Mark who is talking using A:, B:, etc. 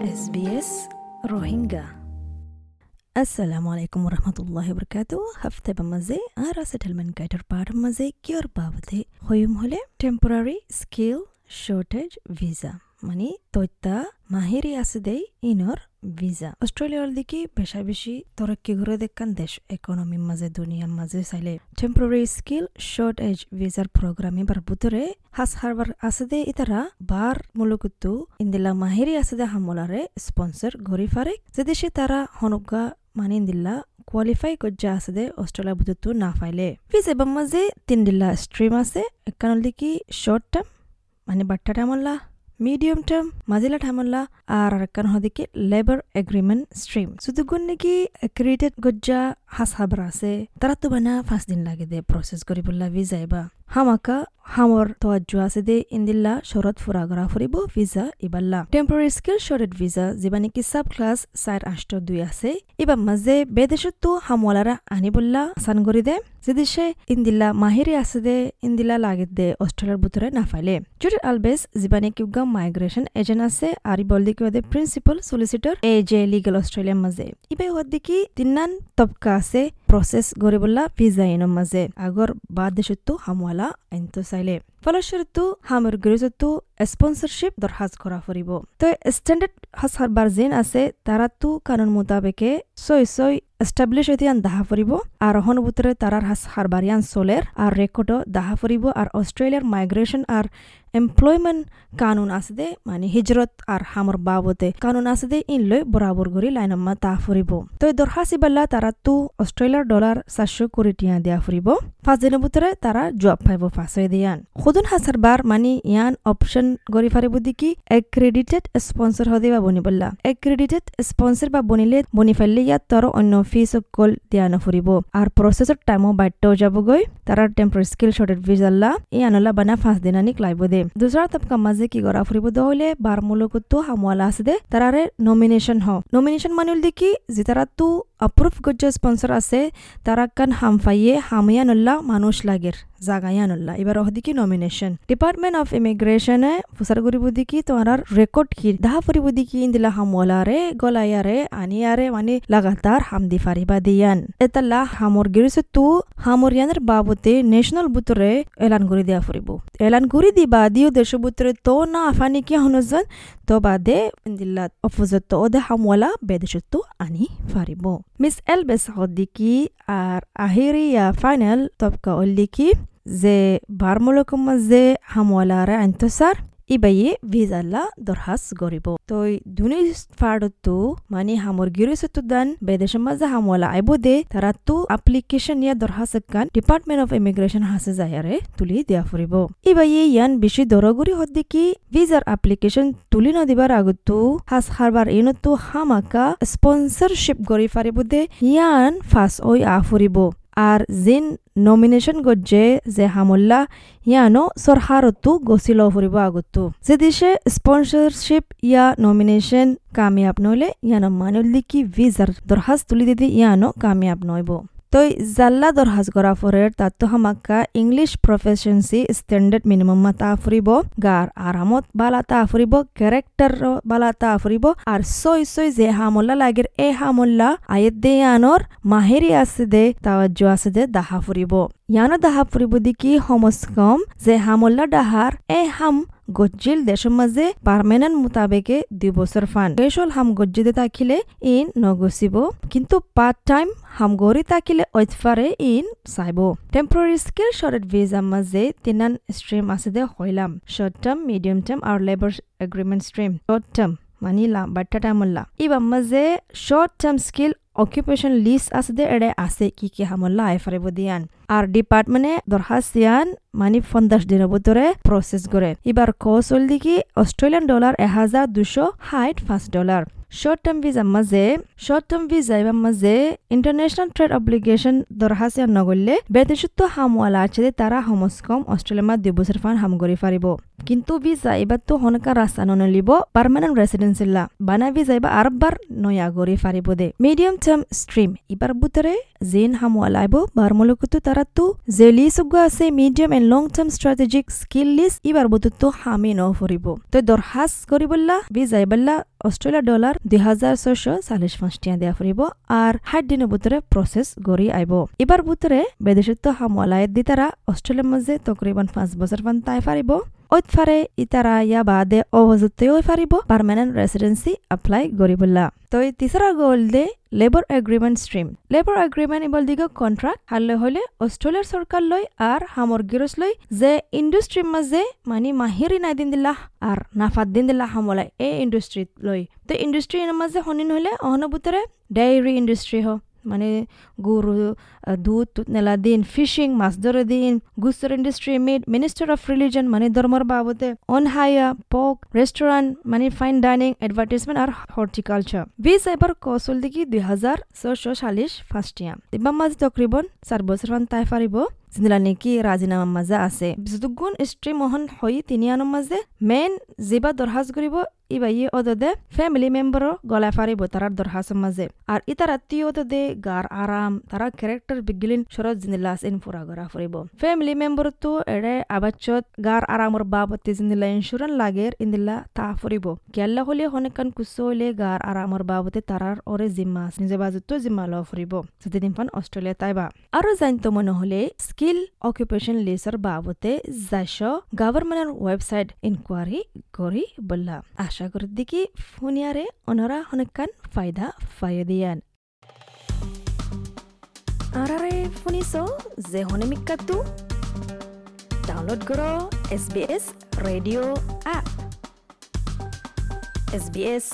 A: اس بي اس روهينجا السلام عليكم ورحمة الله وبركاته هفته بمزي آراسة المن قيدر بار مزي كيور بابتي خيوم هلي temporary skill shortage visa মানে তৈতা মাহেরি আছে দেই ইনৰ ভিসা অস্ট্রেলিয়ার দিকে বেশা বেশি তরক্কি করে দেখান দেশ। ইকোনমির মাঝে, দুনিয়ার মাঝে চাইলে টেম্পোরারি স্কিল শর্ট এজ ভিসার প্রোগ্রামে বার বুতরে হাস হারবার আছে দে ইতারা। বার মুলুকুতু ইন্দিলা মাহিরি আছে দে হামলারে স্পন্সর ঘুরি ফারে। যে দেশে তারা হনুকা মানি দিল্লা কোয়ালিফাই করজা আছে দে অস্ট্রেলিয়া বুতুতু না ফাইলে। ফিস এবং মাঝে তিন দিল্লা স্ট্রিম আছে। একানল দিকে শর্ট টার্ম মানে বাট্টা টার্ম মাজিলা ঠামল্লা আর আরেকান হদিকে লেবার এগ্রিমেন্ট স্ট্রিম সুদুগুন নাকি ক্রিয়েটেড গজ্জা হাস হাবরা আছে তারা তো বানা পাঁচ দিন লাগে দে প্রসেস করি দে ইন্দিল্লা শরৎ ফুরা গরা ফুরিব ভিসা ইবাল্লা টেম্পোরারি স্কিল শর্টেড ভিসা যেবা নাকি সাব ক্লাস চার আষ্ট দুই আছে এবার মাঝে বেদেশতো হামওয়ালারা আনি বললা আসান করি দে যেদেশে ইন্দিল্লা মাহিরি আছে দে ইন্দিল্লা লাগে দে অস্ট্রেলিয়ার ভিতরে না ফাইলে জুডিট আলবেস যেবা নাকি উগা মাইগ্রেশন এজেন্ট আছে আর বলদি কি ওদের principal solicitor A J legal অস্ট্রেলিয়ার মাঝে ইবাই হওয়ার দেখি তিনান তবকা আছে প্রসেস গরিবুল্লা ভিসা ইনৰ মাঝে আগৰ বাদ দেশতো হামওয়ালা আইনতো চাইলে ফলস্বৰূপতো সামগ্ৰীতো স্পন্সৰশ্বিপ দৰখাস্ত কৰা ফুৰিব। তো ষ্টেণ্ডাৰ্ড হাছাৰবাৰ যেন আছে তাৰাতো কানুন মোতাবেকে ছয় ছয় এস্টাবলিশ হইতিয়ান দাহা ফুরিব আর হনবুতরে তারার হাস হারবারিয়ান সোলের আর রেকর্ডও দাহা ফুরিব আর অস্ট্রেলিয়ার মাইগ্রেশন আর এমপ্লয়মেন্ট কানুন আছে দে মানে হিজরত আর হামর বাবতে কানুন আছে দে, ইন লই বরাবর গরি লাইনাম্মা তা ফুরিব তো দরখাসি বাল্লা তারা তু অস্ট্রেলিয়ার ডলার চারশো কোটি টিয়া দিয়া ফুরিব পাঁচ দিনের ভিতরে তারা জব পাইব ফাঁস দিয়ান। খুদুন হাসার বার মানে ইয়ান অপশন গরি ফারিব দিকি এক্রেডিটেড স্পন্সর হদে বা বনি বললা এক্রেডিটেড স্পন্সর বা বনিলে বনি ফেললে ইয়াত তর অন্য ফিস কল দিয়া নফুরিব আর প্রসেসর টাইমও বাড়তেও যাবগৈ। তারা টেম্পোরারি স্কিল শর্টেড ভিজাল্লা ই আনলা বানা পাঁচ দিনানিক লাইব দে। দুসরা তবকা মাঝে কি গড়া ফুরিব দহলে বার মূলকতো হামওয়ালা আছে দে। তারারে নমিনেশন হ। নমিনেশন মানুল দেখি যে তারা তু অপ্রুভ গজ্জ স্পন্সর আছে তারা কান হামফাইয়ে হামিয়ানুল্লাহ মানুষ লাগের জাগায়ানুল্লাহ এবার ওহদিকি নমিনেশন ডিপার্টমেন্ট অফ ইমিগ্রেশনে ফুসার গরিব দিকি তোমার রেকর্ড কি দাহা ফুরিব দিকি ইন্দিলা হামওয়ালারে গলায়ারে আনিয়ারে মানে লাগাতার হামদি ফারিবা দিয়ান এতাল্লা হামর গিরিছে তু হামরিয়ানের বাবতে ন্যাশনাল বুতরে এলান করে দিয়া ফুরিব এলান করে দিবা দিও দেশ বুতরে তো না আফানি কি হনজন তো বাদে ইন্দিল্লা অফুজত ওদে হামওয়ালা বেদেশত আনি ফারিব مس ألبس غديكي ار أهيري يا فاينل طبقة قوليكي زي بارمولكم زي حمولاره انتصر ইবাইয়ে ভিজাল্লা দরহাস গরিব তই দুনি ফাড়তো মানে হামর গিরিসতো দান বেদেশ মাঝে হামওয়ালা আইব দে তারা তো অ্যাপ্লিকেশন ইয়া দরহাস কান ডিপার্টমেন্ট অফ ইমিগ্রেশন হাসে যায়ারে তুলি দেয়া ফরিব ইবাইয়ে ইয়ান বেশি দরগুরি হদ্দি কি ভিজার অ্যাপ্লিকেশন তুলি ন দিবার আগতো হাস হারবার ইন তো হামাকা স্পন্সরশিপ গরি দে ইয়ান ফাস ওই আফরিব আর জিন নমিনেশন গজ্জে যে হামল্লা ইয়ানো সরহারতো গছিল ফুরিব আগতো যে দিশে স্পন্সরশিপ ইয়া নমিনেশন কামিয়াব নইলে ইয়ানো মানুল্লি কি ভিজার দরহাজ তুলি দিদি ইয়ানো কামিয়াব নইব তই জাল্লা দরহাজ করা ফরের তাতো হামাক্কা ইংলিশ প্রফেশনসি স্ট্যান্ডার্ড মিনিমাম তা ফুরিব গার আরামত বালা তা ফুরিব ক্যারেক্টার বালা তা ফুরিব আর সই সই যে হামল্লা লাগের এ হামল্লা আয়ের দে আনর মাহেরি আছে দে তাওয়াজ্য আছে দে দাহা ফুরিব ইয়ানো দাহা ফুরিব দিকি হমস কম? যে হামল্লা ডাহার এ হাম গজ্জিল দেশের মাঝে পারমানেন্ট মোতাবেকে দুই বছর ফান। গেসল হাম গজ্জিদে থাকিলে ইন নগসিব কিন্তু পার্ট টাইম হাম গরি তাকিলে ঐতফারে ইন চাইব। টেম্পোরারি স্কিল শর্ট ভিজা মাঝে তিনান স্ট্রিম আছে দে হইলাম। শর্ট টার্ম মিডিয়াম টার্ম আর labour agreement stream short term মানিলাম বাট্টা টাইমল্লা ইবা মাঝে short term skill occupation list আছে এড়ে আছে কি কি হামল্লা আই ফারিব দিয়ান আর ডিপার্টমেন্টে দরখাস্তিয়ান মানে পঞ্চাশ দিনের ভিতরে প্রসেস করে এবার কৌশল দিকে অস্ট্রেলিয়ান ডলার এহাজার দুশো ষাট পাঁচ ডলার শর্ট টার্ম ভিসা মাঝে শর্ট টার্ম ভিসা এবার মাঝে ইন্টারন্যাশনাল ট্রেড অব্লিগেশন দরখাস্ত নগরলে বেদেশত্ব হামওয়ালা আছে তারা সমস কম অস্ট্রেলিয়ার দুই বছর ফান হাম করে পারিব কিন্তু ভিসা এবার তো হনকা রাস্তা নিব পার্মানেন্ট রেসিডেন্স লা বানা ভিসা এবার আরবার নয়া গড়ে ফারিব দে মিডিয়াম টার্ম স্ট্রিম এবার বুতরে জেন হামুয়ালাইব বার্মলক তো তারা তো যে লিসগ আছে medium and long term strategic skill list এবার বুত তো হামে ন ফরিব তো দরহাস করি বললা ভিসা এবার অস্ট্রেলিয়া ডলার দুই হাজার ছয়শো চাল্লিশ পাঁচ টিয়া দেওয়া ফুরিব আর হাইট দিনের বুতরে প্রসেস গড়ি আইব এবার বুতরে বেদেশত্ব হামুয়ালায়ের দি তারা অস্ট্রেলিয়ার মাঝে তকরিবান পাঁচ বছর পান তাই ফারিব ঐত ফারে ইতারা ইয়া বাদে অবজতেও ফারিব পার্মানেন্ট রেসিডেন্সি এপ্লাই গরিবুল্লা তো এই তিসরা গোল দে labour agreement stream labour agreement able দিগ কন্ট্রাক্ট হারলে হলে অস্ট্রেলিয়ার সরকার লই আর হামর গিরস লই যে ইন্ডাস্ট্রির মাঝে মানে মাহিরি নাই দিন দিল্লাহ আর নাফাত দিন দিল্লাহ হামলাই এই ইন্ডাস্ট্রিত লই তো ইন্ডাস্ট্রির মাঝে হনিন হলে অহনবুতরে ডেইরি ইন্ডাস্ট্রি হ মানে গরু দুধ নেলা দিন ফিশিং মাছ ধরে দিন গুস্তর ইন্ডাস্ট্রি মিড মিনিস্টার অফ রিলিজন মানে ধর্মর বাবদে অন হাইয়া পক রেস্টুরেন্ট মানে ফাইন ডাইনিং এডভার্টিজমেন্ট আর হর্টিকালচার বিশ এবার কৌশল দিকে দুই হাজার ছশো চাল্লিশ ফার্স্ট ইয়াম তিবা মাঝে তকরিবন চার বছর মান তাই পারিব। জিনিলা নেকি ৰাজিনামা মাঝে আছে যদুগুণ স্ত্ৰী মোহন হই তিনি আনৰ মাঝে মেইন যিবা দৰখাস্ত কৰিব ইবা ই অদদে ফ্যামিলি মেম্বারও গলায় ফারিব তারার দরখাস্তের মাঝে আর ইতার আত্মীয় অদদে গার আরাম তারা ক্যারেক্টার বিগিলিন শরৎ জিনিলাস ইন ফুরা গড়া ফুরিব ফ্যামিলি মেম্বার তো এড়ে আবাচ্চত গার আরামর বাবতে জিনিলা ইন্স্যুরেন্স লাগের ইন্দিলা তা ফুরিব কেল্লা হলে হনেকান কুসো হলে গার আরামর বাবতে তারার ওরে জিম্মা নিজে বাজুতো জিম্মা ল ফুরিব যদি পান অস্ট্রেলিয়া তাইবা আরো জানতো মনে হলে স্কিল অকুপেশন লিসর বাবতে যাইশ গভর্নমেন্টের ওয়েবসাইট ইনকোয়ারি করি বললা আশা করি দেখি ফোনিয়ারে অনরা হনেকান ফায়দা ফায় দিয়ান আরারে শুনিছ যে হনে মিক্কাটো ডাউনলোড কৰ S B S radio' app S B S